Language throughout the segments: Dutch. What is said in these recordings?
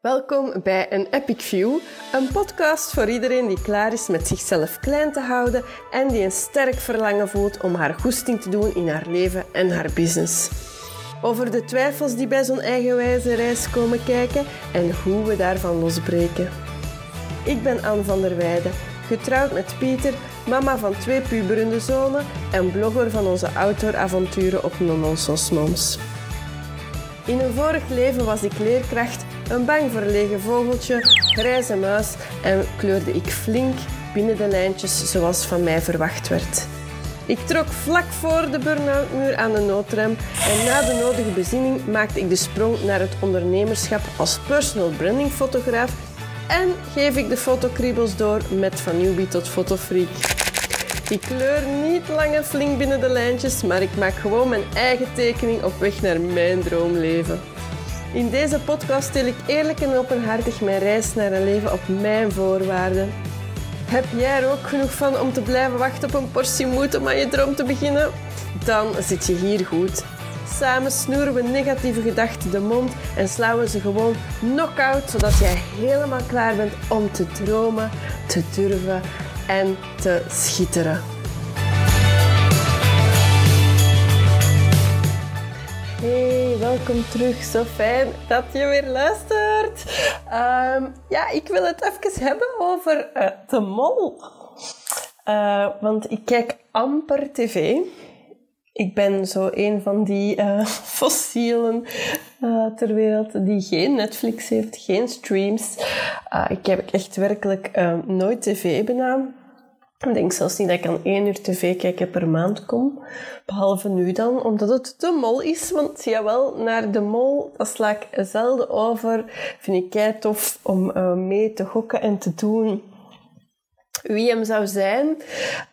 Welkom bij een Epic View, een podcast voor iedereen die klaar is met zichzelf klein te houden en die een sterk verlangen voelt om haar goesting te doen in haar leven en haar business. Over de twijfels die bij zo'n eigenwijze reis komen kijken en hoe we daarvan losbreken. Ik ben Anne van der Weijden, getrouwd met Pieter, mama van twee puberende zonen en blogger van onze outdooravonturen op Nononsos Moms. In een vorig leven was ik leerkracht, een bang verlegen vogeltje, grijze muis en kleurde ik flink binnen de lijntjes zoals van mij verwacht werd. Ik trok vlak voor de burn-out-muur aan de noodrem en na de nodige bezinning maakte ik de sprong naar het ondernemerschap als personal branding fotograaf en geef ik de fotokriebels door met van newbie tot fotofreak. Ik kleur niet lang en flink binnen de lijntjes, maar ik maak gewoon mijn eigen tekening op weg naar mijn droomleven. In deze podcast deel ik eerlijk en openhartig mijn reis naar een leven op mijn voorwaarden. Heb jij er ook genoeg van om te blijven wachten op een portie moed om aan je droom te beginnen? Dan zit je hier goed. Samen snoeren we negatieve gedachten de mond en slaan we ze gewoon knock-out, zodat jij helemaal klaar bent om te dromen, te durven en te schitteren. Welkom terug. Zo fijn dat je weer luistert. Ehm, ja, ik wil het even hebben over uh, de mol. Uh, want ik kijk amper tv. Ik ben zo een van die uh, fossielen ter wereld die geen Netflix heeft, geen streams. ik heb echt werkelijk nooit tv benaan. Ik denk zelfs niet dat ik aan één uur tv kijken per maand kom. Behalve nu dan, omdat het de mol is. Want ja wel, naar de mol, dat sla ik zelden over. Vind ik kei tof om uh, mee te gokken en te doen wie hem zou zijn.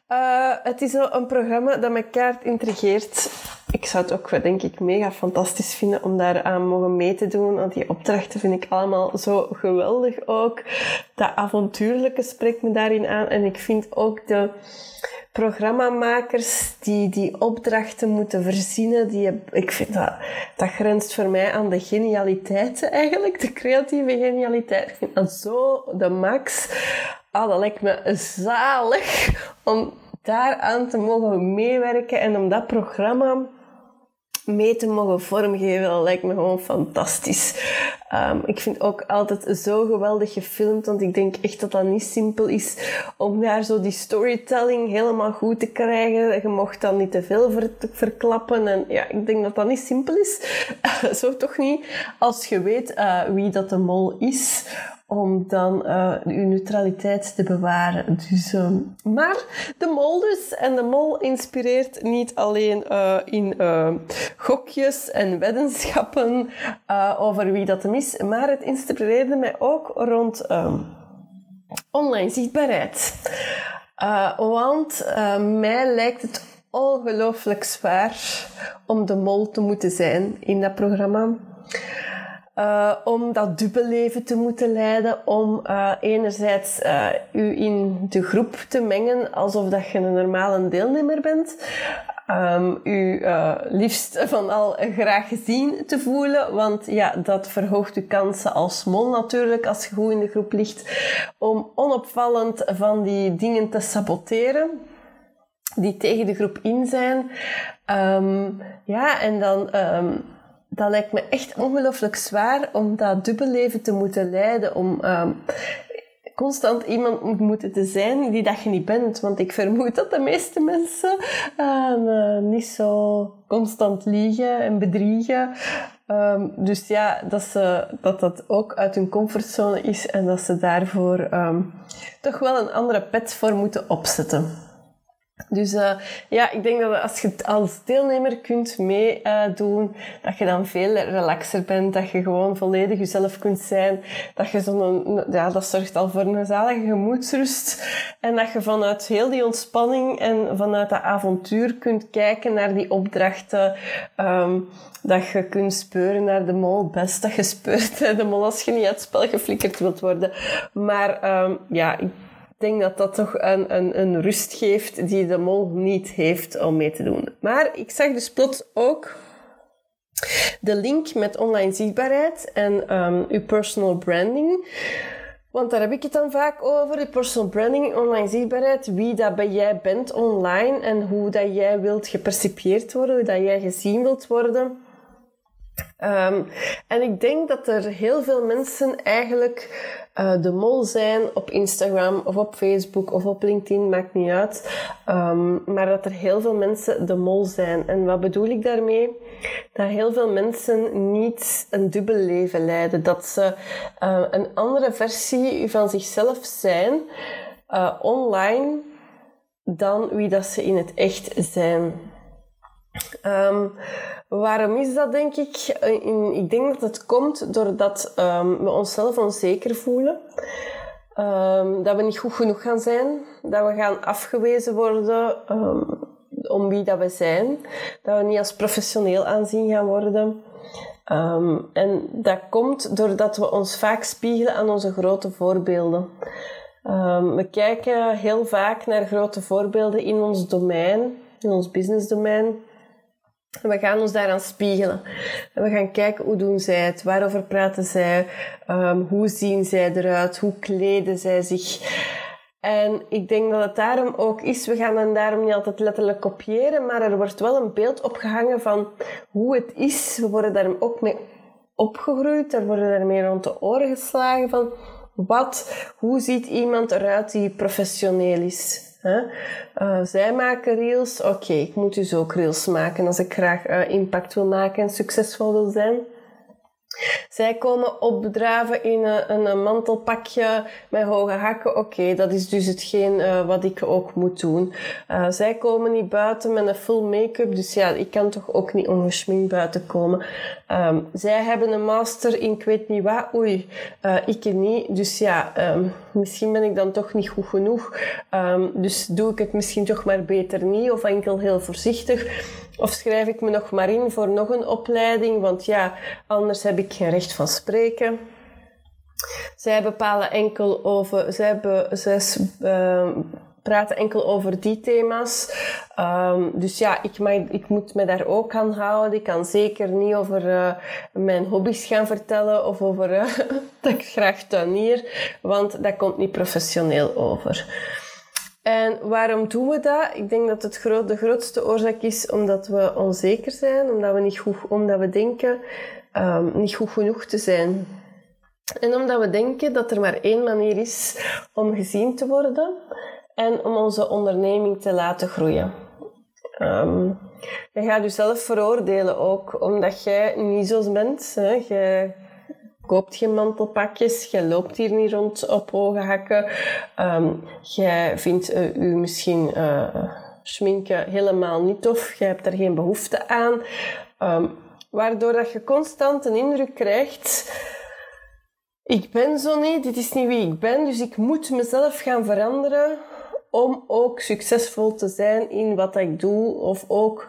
Uh, het is een programma dat me kaart intrigeert. Ik zou het ook, denk ik, mega fantastisch vinden om daar aan mogen mee te doen. Want die opdrachten vind ik allemaal zo geweldig ook. Dat avontuurlijke spreekt me daarin aan. En ik vind ook de programmamakers die die opdrachten moeten verzinnen, die, ik vind dat, dat grenst voor mij aan de genialiteit eigenlijk, de creatieve genialiteit. Ik vind dat zo de max. Ah, dat lijkt me zalig om daaraan te mogen meewerken en om dat programma mee te mogen vormgeven, dat lijkt me gewoon fantastisch. Um, ik vind ook altijd zo geweldig gefilmd, want ik denk echt dat dat niet simpel is om daar zo die storytelling helemaal goed te krijgen. Je mocht dan niet te veel ver verklappen en ja, ik denk dat dat niet simpel is. zo toch niet als je weet uh, wie dat de mol is om dan uh, uw neutraliteit te bewaren. Dus, uh, maar de mol dus. En de mol inspireert niet alleen uh, in gokjes en weddenschappen over wie dat hem maar het inspireerde mij ook rond online zichtbaarheid. want mij lijkt het ongelooflijk zwaar om de mol te moeten zijn in dat programma. Uh, om dat dubbelleven te moeten leiden, om enerzijds uh, u in de groep te mengen alsof dat je een normale deelnemer bent, um, u liefst van al graag gezien te voelen, want ja, dat verhoogt uw kansen als mol natuurlijk als je goed in de groep ligt, om onopvallend van die dingen te saboteren die tegen de groep in zijn. Um, ja, en dan um, dat lijkt me echt ongelooflijk zwaar om dat dubbelleven te moeten leiden. Om constant iemand moet moeten te zijn die dat je niet bent. Want ik vermoed dat de meeste mensen uh, niet zo constant liegen en bedriegen. Um, dus ja, dat, ze, dat dat ook uit hun comfortzone is en dat ze daarvoor um, toch wel een andere pet voor moeten opzetten. Dus uh, ja, ik denk dat als je als deelnemer kunt meedoen, uh, dat je dan veel relaxer bent, dat je gewoon volledig jezelf kunt zijn, dat je zo'n, ja, dat zorgt al voor een zalige gemoedsrust en dat je vanuit heel die ontspanning en vanuit dat avontuur kunt kijken naar die opdrachten, um, dat je kunt speuren naar de mol, best dat je speurt de mol als je niet uit het spel geflikkerd wilt worden. Maar um, ja, ik ik denk dat dat toch een, een, een rust geeft die de mol niet heeft om mee te doen. Maar ik zag dus plots ook de link met online zichtbaarheid en um, uw personal branding. Want daar heb ik het dan vaak over, de personal branding, online zichtbaarheid, wie dat bij jij bent online en hoe dat jij wilt gepercipieerd worden, hoe dat jij gezien wilt worden. Um, en ik denk dat er heel veel mensen eigenlijk uh, de mol zijn op Instagram of op Facebook of op LinkedIn, maakt niet uit. Um, maar dat er heel veel mensen de mol zijn. En wat bedoel ik daarmee? Dat heel veel mensen niet een dubbel leven leiden. Dat ze uh, een andere versie van zichzelf zijn uh, online dan wie dat ze in het echt zijn. Um, waarom is dat, denk ik? In, ik denk dat het komt doordat um, we onszelf onzeker voelen. Um, dat we niet goed genoeg gaan zijn. Dat we gaan afgewezen worden om wie dat we zijn. Dat we niet als professioneel aanzien gaan worden. en dat komt doordat we ons vaak spiegelen aan onze grote voorbeelden. we kijken heel vaak naar grote voorbeelden in ons domein, in ons businessdomein. We gaan ons daaraan spiegelen. En we gaan kijken hoe doen zij het, waarover praten zij, um, hoe zien zij eruit, hoe kleden zij zich. En ik denk dat het daarom ook is, we gaan dan daarom niet altijd letterlijk kopiëren, maar er wordt wel een beeld opgehangen van hoe het is. We worden daar ook mee opgegroeid, er worden daarmee rond de oren geslagen van wat, hoe ziet iemand eruit die professioneel is. Uh, zij maken reels, oké, ik moet dus ook reels maken als ik graag uh, impact wil maken en succesvol wil zijn. Zij komen opdraven in een, een mantelpakje met hoge hakken. Oké, dat is dus hetgeen wat ik ook moet doen. Zij komen niet buiten met een full make-up, dus ja, ik kan toch ook niet ongeschminkt buiten komen. Um, zij hebben een master in ik weet niet wat. Oei, ik niet. Dus ja, um, misschien ben ik dan toch niet goed genoeg. Um, dus doe ik het misschien toch maar beter niet of enkel heel voorzichtig. Of schrijf ik me nog maar in voor nog een opleiding, want ja, anders heb ik geen recht van spreken. Zij bepalen enkel over, zij, zij uh, praten enkel over die thema's. Um, dus ja, ik, ik moet me daar ook aan houden. Ik kan zeker niet over uh, mijn hobby's gaan vertellen of over uh, dat ik graag tuinier, want dat komt niet professioneel over. En waarom doen we dat? Ik denk dat het de grootste oorzaak is omdat we onzeker zijn, omdat we, niet goed, omdat we denken um, niet goed genoeg te zijn. En omdat we denken dat er maar één manier is om gezien te worden en om onze onderneming te laten groeien. Um, je gaat jezelf veroordelen ook, omdat jij niet zo bent. Hè. Je koopt geen mantelpakjes, je loopt hier niet rond op hoge hakken. Um, jij vindt uh, misschien uh, schminken helemaal niet tof, je hebt er geen behoefte aan. Um, waardoor dat je constant een indruk krijgt ik ben zo niet, dit is niet wie ik ben, dus ik moet mezelf gaan veranderen om ook succesvol te zijn in wat ik doe of ook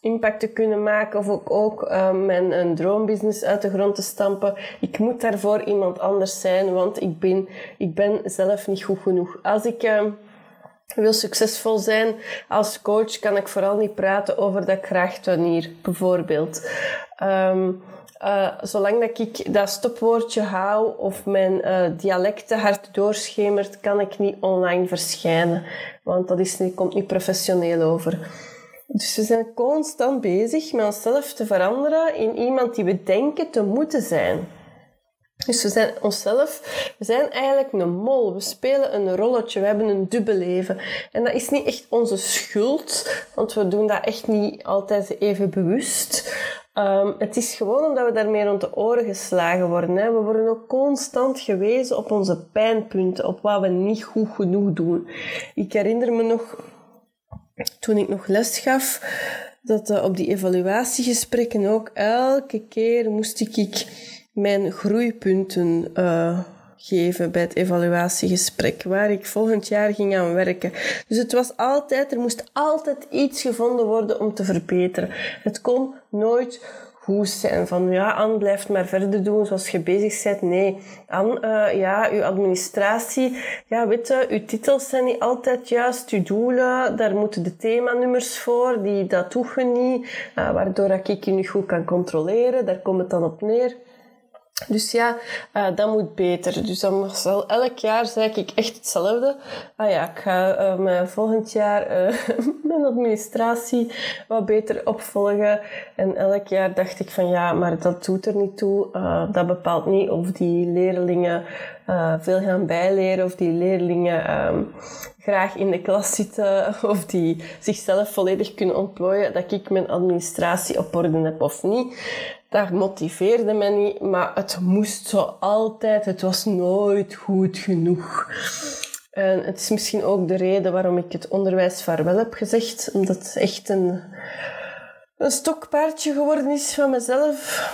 impact te kunnen maken of ook, ook um, mijn een droombusiness uit de grond te stampen. Ik moet daarvoor iemand anders zijn, want ik ben, ik ben zelf niet goed genoeg. Als ik uh, wil succesvol zijn als coach, kan ik vooral niet praten over dat tuinier, bijvoorbeeld. Um, uh, zolang dat ik dat stopwoordje hou of mijn uh, dialect te hard doorschemert, kan ik niet online verschijnen. Want dat is niet, komt niet professioneel over. Dus we zijn constant bezig met onszelf te veranderen in iemand die we denken te moeten zijn. Dus we zijn onszelf, we zijn eigenlijk een mol. We spelen een rolletje, we hebben een dubbel leven. En dat is niet echt onze schuld, want we doen dat echt niet altijd even bewust. Um, het is gewoon omdat we daarmee rond de oren geslagen worden. Hè. We worden ook constant gewezen op onze pijnpunten, op wat we niet goed genoeg doen. Ik herinner me nog, toen ik nog les gaf, dat uh, op die evaluatiegesprekken ook elke keer moest ik mijn groeipunten uh, geven bij het evaluatiegesprek, waar ik volgend jaar ging aan werken. Dus het was altijd, er moest altijd iets gevonden worden om te verbeteren. Het kon nooit goed zijn. Van ja, Anne blijft maar verder doen zoals je bezig bent. Nee, Anne, uh, ja, uw administratie, ja, weet je, uw titels zijn niet altijd juist, uw doelen, daar moeten de themanummers voor, die, dat doe niet, uh, waardoor ik je niet goed kan controleren. Daar komt het dan op neer. Dus ja, uh, dat moet beter. Dus dan elk jaar zeg ik echt hetzelfde. Ah ja, ik ga uh, mijn volgend jaar uh, mijn administratie wat beter opvolgen. En elk jaar dacht ik van ja, maar dat doet er niet toe. dat bepaalt niet of die leerlingen veel gaan bijleren of die leerlingen um, graag in de klas zitten of die zichzelf volledig kunnen ontplooien, dat ik mijn administratie op orde heb of niet dat motiveerde me niet, maar het moest zo altijd. Het was nooit goed genoeg. En het is misschien ook de reden waarom ik het onderwijs vaarwel heb gezegd, omdat het echt een, een stokpaardje geworden is van mezelf.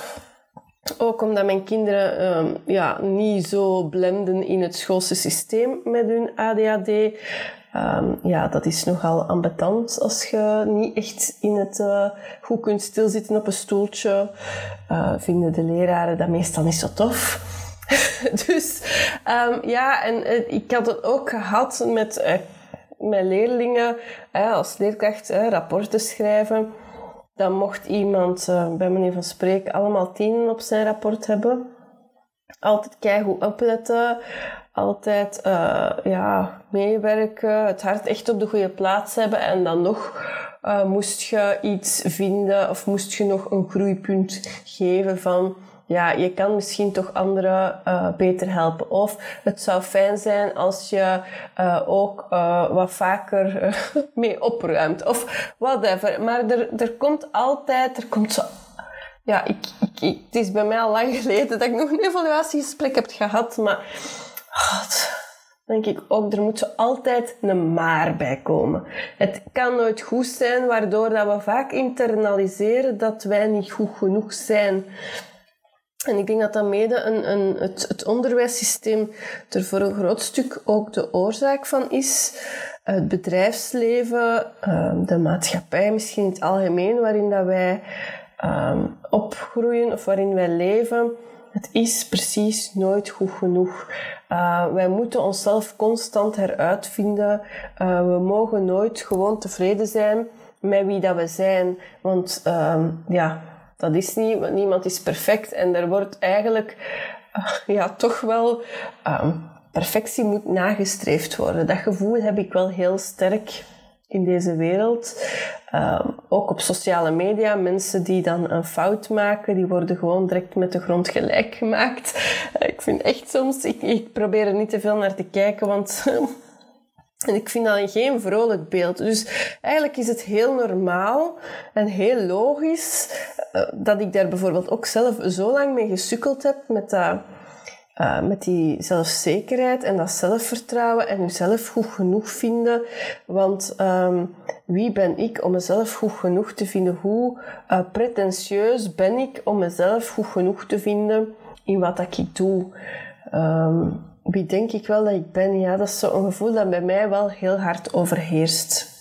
Ook omdat mijn kinderen um, ja, niet zo blenden in het schoolse systeem met hun ADHD. Um, ja, dat is nogal ambetant als je niet echt in het uh, goed kunt stilzitten op een stoeltje. Uh, vinden de leraren dat meestal niet zo tof. dus um, ja, en uh, ik had het ook gehad met mijn leerlingen als leerkracht rapporten schrijven. Dan mocht iemand, bij manier van spreken, allemaal tienen op zijn rapport hebben. Altijd keihard opletten altijd ja, meewerken, het hart echt op de goede plaats hebben en dan nog uh, moest je iets vinden of moest je nog een groeipunt geven van ja, je kan misschien toch anderen uh, beter helpen. Of het zou fijn zijn als je uh, ook wat vaker mee opruimt. Of whatever. Maar er, er komt altijd, er komt zo... Ja, ik, ik, het is bij mij al lang geleden dat ik nog een evaluatiegesprek heb gehad, maar God, denk ik ook, er moet altijd een maar bij komen. Het kan nooit goed zijn, waardoor dat we vaak internaliseren dat wij niet goed genoeg zijn. En ik denk dat dat mede een, een, het, het onderwijssysteem er voor een groot stuk ook de oorzaak van is. Het bedrijfsleven, ehm, de maatschappij misschien in het algemeen, waarin dat wij ehm, opgroeien of waarin wij leven het is precies nooit goed genoeg. Uh, wij moeten onszelf constant heruitvinden. Uh, we mogen nooit gewoon tevreden zijn met wie dat we zijn. Want uh, ja, dat is niet, want niemand is perfect. En er wordt eigenlijk uh, ja, toch wel ehm, perfectie moet nagestreefd worden. Dat gevoel heb ik wel heel sterk in deze wereld. Um, ook op sociale media, mensen die dan een fout maken, die worden gewoon direct met de grond gelijk gemaakt. Uh, ik vind echt soms, ik, ik probeer er niet te veel naar te kijken, want En ik vind dat geen vrolijk beeld. Dus eigenlijk is het heel normaal en heel logisch uh, dat ik daar bijvoorbeeld ook zelf zo lang mee gesukkeld heb met dat uh, met die zelfzekerheid en dat zelfvertrouwen en jezelf goed genoeg vinden. Want um, wie ben ik om mezelf goed genoeg te vinden? Hoe uh, pretentieus ben ik om mezelf goed genoeg te vinden in wat ik doe? Um, wie denk ik wel dat ik ben? Ja, dat is zo'n gevoel dat bij mij wel heel hard overheerst.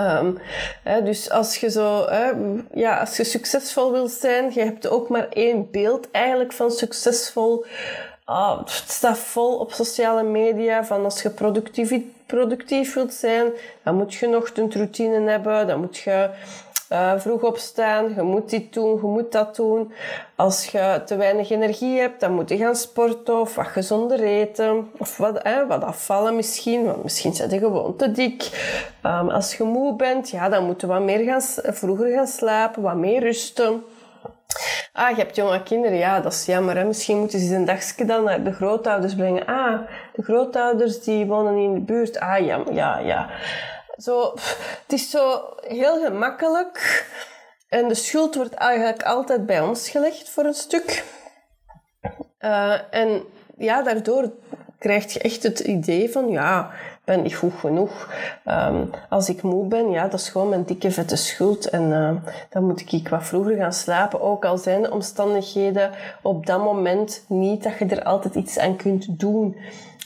Um, hè, dus als je zo, hè, ja, als je succesvol wilt zijn, je hebt ook maar één beeld eigenlijk van succesvol. Ah, het staat vol op sociale media van als je productief, productief wilt zijn, dan moet je nog een routine hebben, dan moet je uh, vroeg opstaan, je moet dit doen, je moet dat doen. Als je te weinig energie hebt, dan moet je gaan sporten of wat gezonder eten. Of wat, eh, wat afvallen misschien, want misschien zit je gewoon te dik. Um, als je moe bent, ja, dan moet je wat meer gaan, vroeger gaan slapen, wat meer rusten. Ah, je hebt jonge kinderen. Ja, dat is jammer. Hè? Misschien moeten ze een dagje dan naar de grootouders brengen. Ah, de grootouders die wonen in de buurt. Ah, ja, ja, ja. Zo, het is zo heel gemakkelijk. En de schuld wordt eigenlijk altijd bij ons gelegd voor een stuk. Uh, en ja, daardoor krijg je echt het idee van, ja, ik ben niet goed genoeg. Um, als ik moe ben, ja, dat is gewoon mijn dikke vette schuld. En uh, dan moet ik wat vroeger gaan slapen. Ook al zijn de omstandigheden op dat moment niet dat je er altijd iets aan kunt doen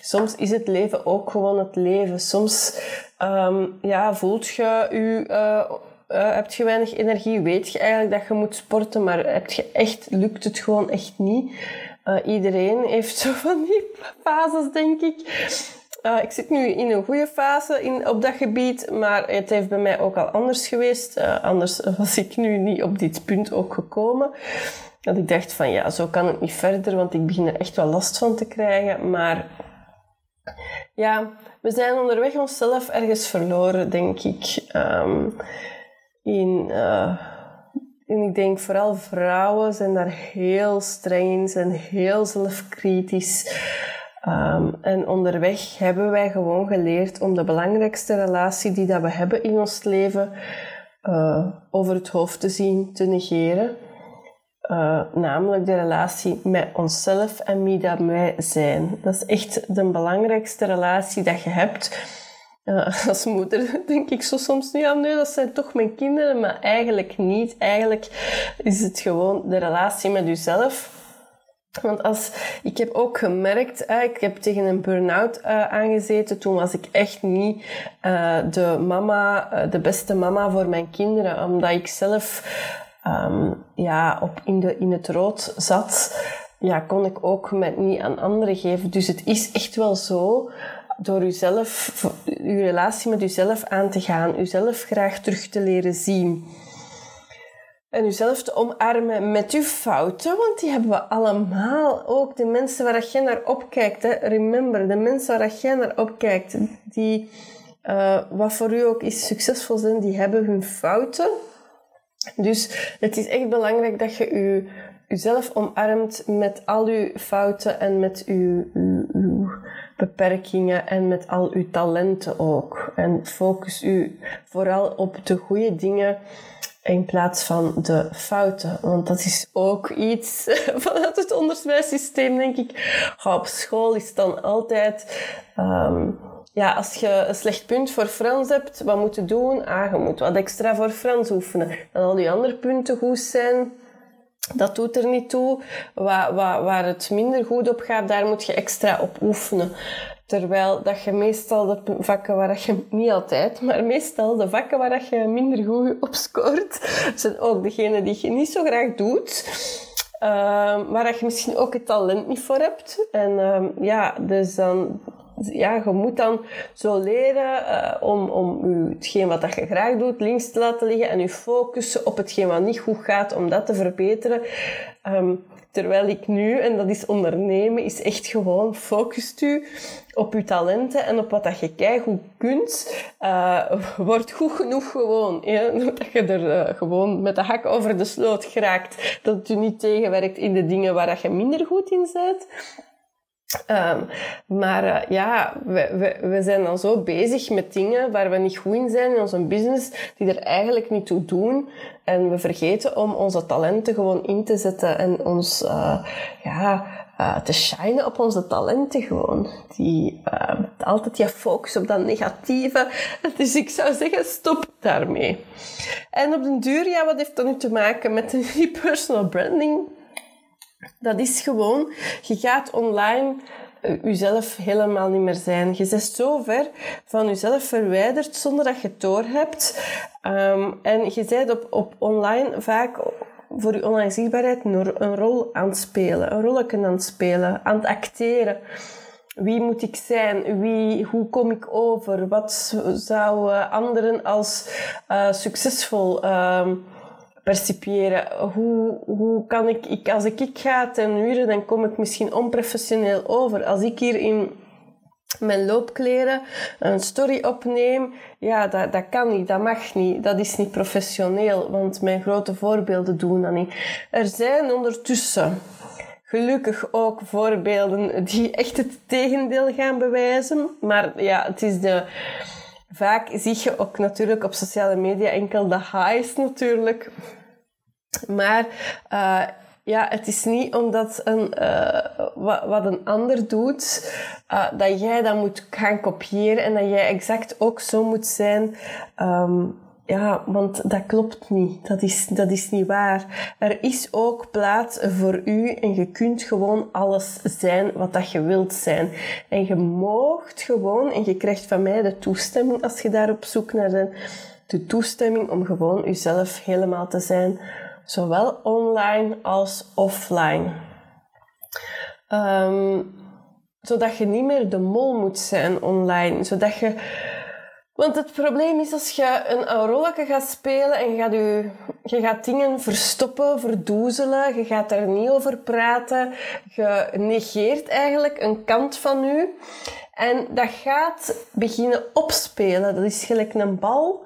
soms is het leven ook gewoon het leven. Soms um, ja, voelt je je uh, uh, heb je weinig energie, weet je eigenlijk dat je moet sporten, maar heb je echt, lukt het gewoon echt niet. Uh, iedereen heeft zo van die fases, denk ik. Uh, ik zit nu in een goede fase in, op dat gebied, maar het heeft bij mij ook al anders geweest. Anders was ik nu niet op dit punt ook gekomen. Dat ik dacht van ja, zo kan het niet verder, want ik begin er echt wel last van te krijgen. Maar ja, we zijn onderweg onszelf ergens verloren, denk ik. Um, in, uh, en ik denk vooral vrouwen zijn daar heel streng in, zijn heel zelfkritisch. Um, en onderweg hebben wij gewoon geleerd om de belangrijkste relatie die dat we hebben in ons leven uh, over het hoofd te zien, te negeren. Uh, namelijk de relatie met onszelf en wie dat wij zijn. Dat is echt de belangrijkste relatie dat je hebt. Uh, als moeder denk ik zo soms nu aan, nee, dat zijn toch mijn kinderen, maar eigenlijk niet. Eigenlijk is het gewoon de relatie met jezelf. Want als, ik heb ook gemerkt, uh, ik heb tegen een burn-out aangezeten. Toen was ik echt niet de mama, de beste mama voor mijn kinderen. Omdat ik zelf um, ja, op in, de, in het rood zat, ja, kon ik ook met niet aan anderen geven. Dus het is echt wel zo, door uzelf, uw relatie met uzelf aan te gaan, uzelf graag terug te leren zien. En uzelf te omarmen met uw fouten, want die hebben we allemaal. Ook de mensen waar je naar opkijkt. Hè. Remember, de mensen waar je naar opkijkt, die, uh, wat voor u ook is succesvol zijn, die hebben hun fouten. Dus het is echt belangrijk dat je u, uzelf omarmt met al uw fouten en met uw, beperkingen en met al uw talenten ook. En focus u vooral op de goede dingen in plaats van de fouten. Want dat is ook iets vanuit het onderwijssysteem, denk ik. op school is dan altijd... Um, ja, als je een slecht punt voor Frans hebt, wat moet je doen? Ah, je moet wat extra voor Frans oefenen. Dat al die andere punten goed zijn, dat doet er niet toe. Waar, waar, het minder goed op gaat, daar moet je extra op oefenen. Terwijl dat je meestal de vakken waar je, niet altijd, maar meestal de vakken waar je minder goed op scoort, zijn ook degene die je niet zo graag doet. Uh, waar je misschien ook het talent niet voor hebt. En uh, ja, dus dan ja, je moet dan zo leren uh, om, om u, hetgeen wat dat je graag doet links te laten liggen en je focussen op hetgeen wat niet goed gaat om dat te verbeteren. Um, terwijl ik nu, en dat is ondernemen, is echt gewoon focust u op uw talenten en op wat dat je goed kunt. Uh, wordt goed genoeg gewoon. Ja? Dat je er uh, gewoon met de hak over de sloot geraakt. Dat het u niet tegenwerkt in de dingen waar dat je minder goed in bent. Um, maar uh, ja, we, we, we zijn dan zo bezig met dingen waar we niet goed in zijn in onze business, die er eigenlijk niet toe doen. En we vergeten om onze talenten gewoon in te zetten en ons, uh, ja, uh, te shinen op onze talenten gewoon. Die, altijd je focus op dat negatieve. Dus ik zou zeggen, stop daarmee. En op den duur, ja, wat heeft dat nu te maken met die personal branding? Dat is gewoon, je gaat online jezelf helemaal niet meer zijn. Je bent zo ver van jezelf verwijderd zonder dat je het doorhebt. Um, en je bent op, op online vaak voor je online zichtbaarheid een rol aan het spelen. Een rolletje aan het spelen, aan het acteren. Wie moet ik zijn? Wie, hoe kom ik over? Wat zouden anderen als uh, succesvol um, percipiëren. Hoe, hoe kan ik, ik, als ik, ik ga ten uren, dan kom ik misschien onprofessioneel over. Als ik hier in mijn loopkleren een story opneem, ja, dat, dat kan niet, dat mag niet, dat is niet professioneel, want mijn grote voorbeelden doen dat niet. Er zijn ondertussen gelukkig ook voorbeelden die echt het tegendeel gaan bewijzen, maar ja, het is de vaak zie je ook natuurlijk op sociale media enkel de highs natuurlijk. Maar uh, ja, het is niet omdat een, uh, wat, wat, een ander doet, uh, dat jij dat moet gaan kopiëren en dat jij exact ook zo moet zijn. Um, ja, want dat klopt niet. Dat is, dat is niet waar. Er is ook plaats voor u en je kunt gewoon alles zijn wat dat je wilt zijn. En je moogt gewoon, en je krijgt van mij de toestemming als je daar op zoek naar bent, de toestemming om gewoon jezelf helemaal te zijn, zowel online als offline. Ehm, zodat je niet meer de mol moet zijn online, zodat je want het probleem is als je een rolletje gaat spelen en je gaat, je, je gaat dingen verstoppen, verdoezelen, je gaat daar niet over praten, je negeert eigenlijk een kant van u. En dat gaat beginnen opspelen. Dat is gelijk een bal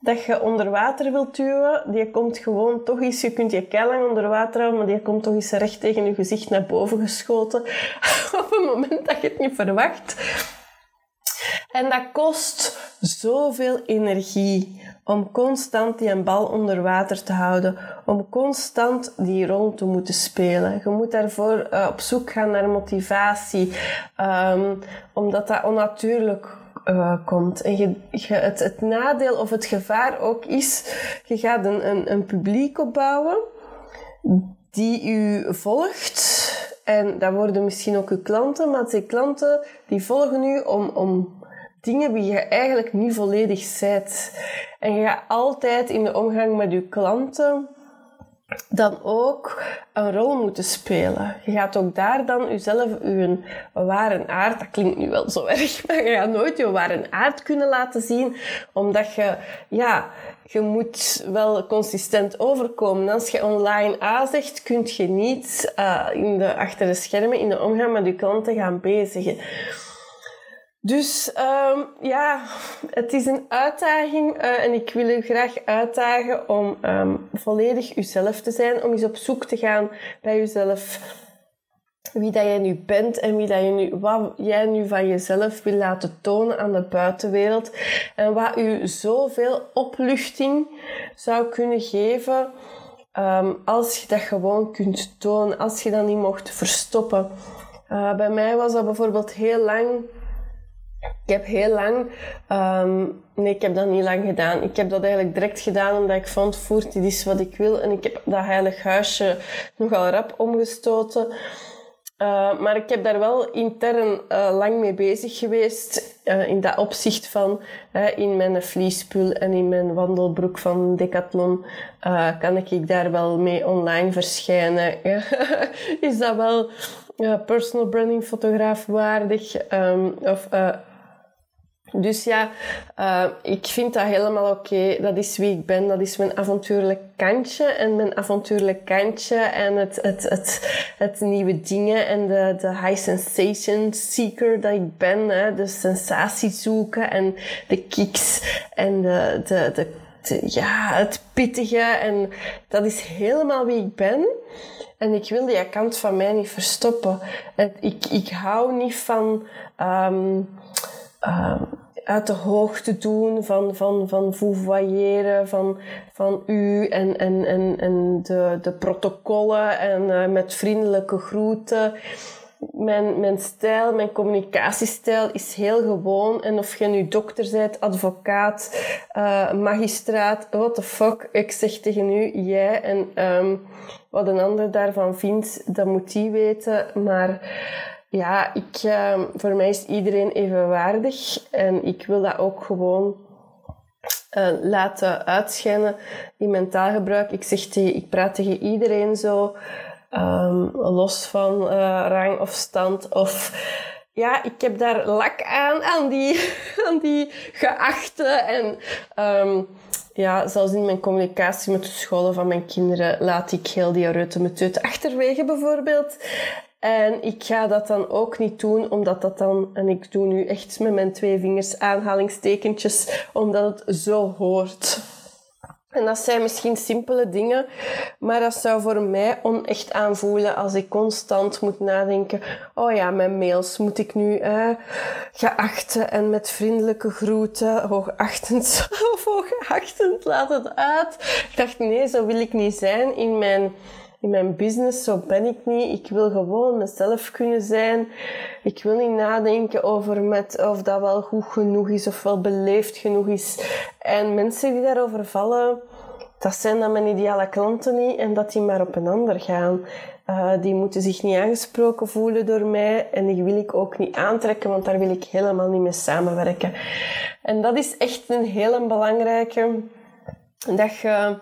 dat je onder water wilt duwen. Die komt gewoon toch eens, je kunt je lang onder water houden, maar die komt toch eens recht tegen je gezicht naar boven geschoten. Op het moment dat je het niet verwacht. En dat kost zoveel energie om constant die een bal onder water te houden, om constant die rol te moeten spelen. Je moet daarvoor uh, op zoek gaan naar motivatie, um, omdat dat onnatuurlijk uh, komt. En je, je, het, nadeel of het gevaar ook is, je gaat een, een, een publiek opbouwen die u volgt. En dat worden misschien ook uw klanten, maar die klanten die volgen u om, om dingen die je eigenlijk niet volledig zijt. En je gaat altijd in de omgang met je klanten dan ook een rol moeten spelen. Je gaat ook daar dan jezelf, je ware aard, dat klinkt nu wel zo erg, maar je gaat nooit je ware aard kunnen laten zien, omdat je, ja, je moet wel consistent overkomen. Als je online A zegt, kun je niet uh, in de, achter de schermen in de omgang met je klanten gaan bezigen. Dus um, ja, het is een uitdaging uh, en ik wil u graag uitdagen om um, volledig uzelf te zijn, om eens op zoek te gaan bij uzelf wie dat jij nu bent en wie dat je nu, wat jij nu van jezelf wil laten tonen aan de buitenwereld en wat u zoveel opluchting zou kunnen geven um, als je dat gewoon kunt tonen, als je dat niet mocht verstoppen. Uh, bij mij was dat bijvoorbeeld heel lang ik heb heel lang, um, nee, ik heb dat niet lang gedaan. Ik heb dat eigenlijk direct gedaan omdat ik vond, voert, dit is wat ik wil. En ik heb dat heilig huisje nogal rap omgestoten. Uh, maar ik heb daar wel intern uh, lang mee bezig geweest. Uh, in dat opzicht van in mijn vliespul en in mijn wandelbroek van Decathlon kan ik daar wel mee online verschijnen. is dat wel personal branding fotograaf waardig? Um, of dus ja, uh, ik vind dat helemaal oké. Dat is wie ik ben. Dat is mijn avontuurlijk kantje. En mijn avontuurlijk kantje en het, het, het, het nieuwe dingen en de, de high sensation seeker dat ik ben. Hè. De sensatie zoeken en de kicks en de, de, de, ja, het pittige. En dat is helemaal wie ik ben. En ik wil die kant van mij niet verstoppen. Ik, ik hou niet van... Um, um, uit de hoogte doen van, van, van vouvoyeren, van, van u en, en, en, en de, de protocollen en uh, met vriendelijke groeten. Mijn, mijn stijl, mijn communicatiestijl is heel gewoon. En of je nu dokter bent, advocaat, uh, magistraat, what the fuck. Ik zeg tegen u, jij. En um, wat een ander daarvan vindt, dat moet die weten. Maar ja, ik, uh, voor mij is iedereen evenwaardig en ik wil dat ook gewoon uh, laten uitschijnen in mijn taalgebruik. Ik, zeg tegen, ik praat tegen iedereen zo, um, los van uh, rang of stand of ja, ik heb daar lak aan, aan die, aan die geachte. En um, ja, zelfs in mijn communicatie met de scholen van mijn kinderen laat ik heel die reutemeteut achterwege bijvoorbeeld. En ik ga dat dan ook niet doen, omdat dat dan, en ik doe nu echt met mijn twee vingers aanhalingstekentjes, omdat het zo hoort. En dat zijn misschien simpele dingen, maar dat zou voor mij onecht aanvoelen als ik constant moet nadenken. Oh ja, mijn mails moet ik nu eh, geachte en met vriendelijke groeten, hoogachtend of hoogachtend, laat het uit. Ik dacht, nee, zo wil ik niet zijn in mijn in mijn business, zo ben ik niet. Ik wil gewoon mezelf kunnen zijn. Ik wil niet nadenken over met of dat wel goed genoeg is of wel beleefd genoeg is. En mensen die daarover vallen, dat zijn dan mijn ideale klanten niet en dat die maar op een ander gaan. Uh, die moeten zich niet aangesproken voelen door mij en die wil ik ook niet aantrekken, want daar wil ik helemaal niet mee samenwerken. En dat is echt een hele belangrijke, dat je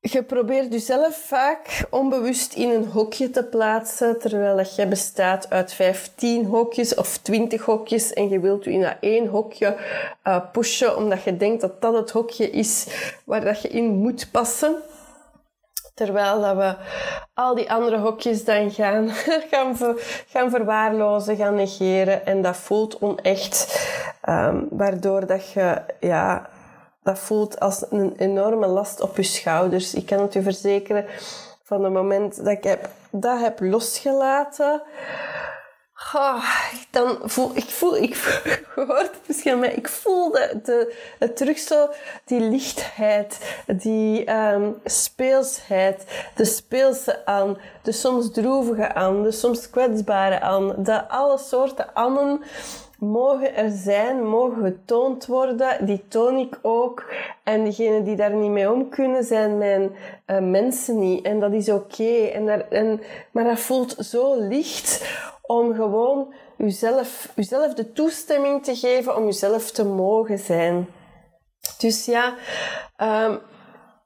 je probeert jezelf vaak onbewust in een hokje te plaatsen, terwijl dat je bestaat uit 15 hokjes of 20 hokjes en je wilt je in dat één hokje uh, pushen, omdat je denkt dat dat het hokje is waar dat je in moet passen. Terwijl dat we al die andere hokjes dan gaan, gaan, gaan verwaarlozen, gaan negeren. En dat voelt onecht. Um, waardoor dat je ja, dat voelt als een enorme last op je schouders. Ik kan het u verzekeren, van het moment dat ik heb, dat heb losgelaten, oh, dan voel ik, voel, ik hoort het misschien, maar ik voel de, de, terug zo die lichtheid, die um, speelsheid, de speelse aan, de soms droevige aan, de soms kwetsbare aan, de alle soorten annen mogen er zijn, mogen getoond worden. Die toon ik ook. En diegenen die daar niet mee om kunnen, zijn mijn uh, mensen niet. En dat is oké. En En, maar dat voelt zo licht om gewoon uzelf, uzelf de toestemming te geven om uzelf te mogen zijn. Dus ja, um,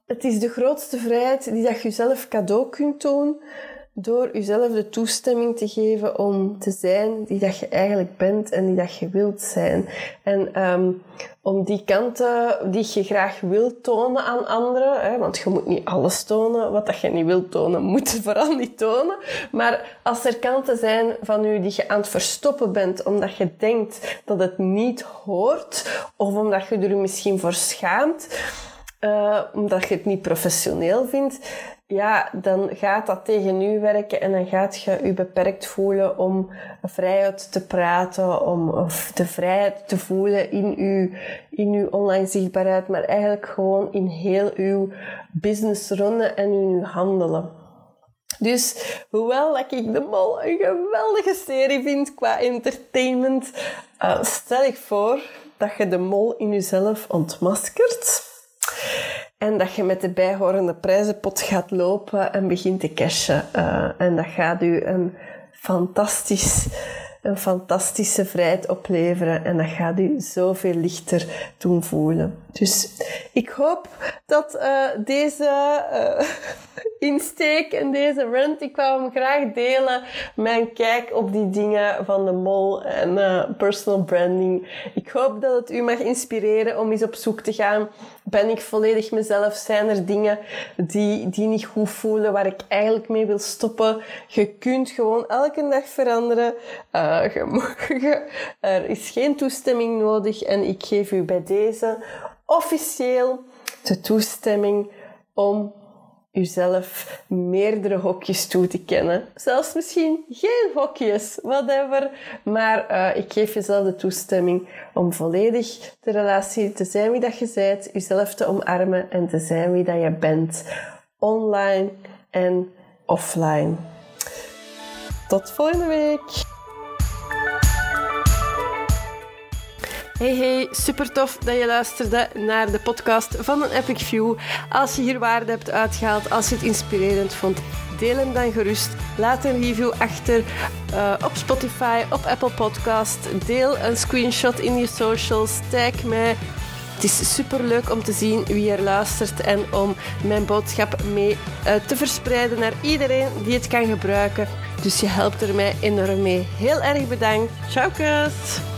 het is de grootste vrijheid die dat je jezelf cadeau kunt doen door jezelf de toestemming te geven om te zijn die dat je eigenlijk bent en die dat je wilt zijn. En um, om die kanten die je graag wilt tonen aan anderen, hè, want je moet niet alles tonen, wat dat je niet wilt tonen, moet je vooral niet tonen. Maar als er kanten zijn van u die je aan het verstoppen bent, omdat je denkt dat het niet hoort, of omdat je er misschien voor schaamt, uh, omdat je het niet professioneel vindt, ja, dan gaat dat tegen u werken en dan gaat je je beperkt voelen om vrijheid te praten, om de vrijheid te voelen in uw, in uw online zichtbaarheid, maar eigenlijk gewoon in heel uw business runnen en in uw handelen. Dus hoewel dat ik De Mol een geweldige serie vind qua entertainment, uh, stel ik voor dat je De Mol in jezelf ontmaskert en dat je met de bijhorende prijzenpot gaat lopen en begint te cashen. Uh, en dat gaat u een fantastisch een fantastische vrijheid opleveren en dat gaat u zoveel lichter doen voelen. Dus ik hoop dat uh, deze uh, insteek en deze rant, ik wou hem graag delen, mijn kijk op die dingen van de mol en personal branding. Ik hoop dat het u mag inspireren om eens op zoek te gaan. Ben ik volledig mezelf? Zijn er dingen die, die niet goed voelen, waar ik eigenlijk mee wil stoppen? Je kunt gewoon elke dag veranderen. er is geen toestemming nodig en ik geef u bij deze officieel de toestemming om uzelf meerdere hokjes toe te kennen. Zelfs misschien geen hokjes, whatever. Maar uh, ik geef jezelf de toestemming om volledig de relatie te zijn wie dat je bent, jezelf te omarmen en te zijn wie dat je bent. Online en offline. Tot volgende week! Hey hey, super tof dat je luisterde naar de podcast van een Epic View. Als je hier waarde hebt uitgehaald, als je het inspirerend vond, deel hem dan gerust. Laat een review achter uh, op Spotify, op Apple Podcast. Deel een screenshot in je socials, tag mij. Het is super leuk om te zien wie er luistert en om mijn boodschap mee uh, te verspreiden naar iedereen die het kan gebruiken. Dus je helpt er mij enorm mee. Heel erg bedankt. Ciao, kus!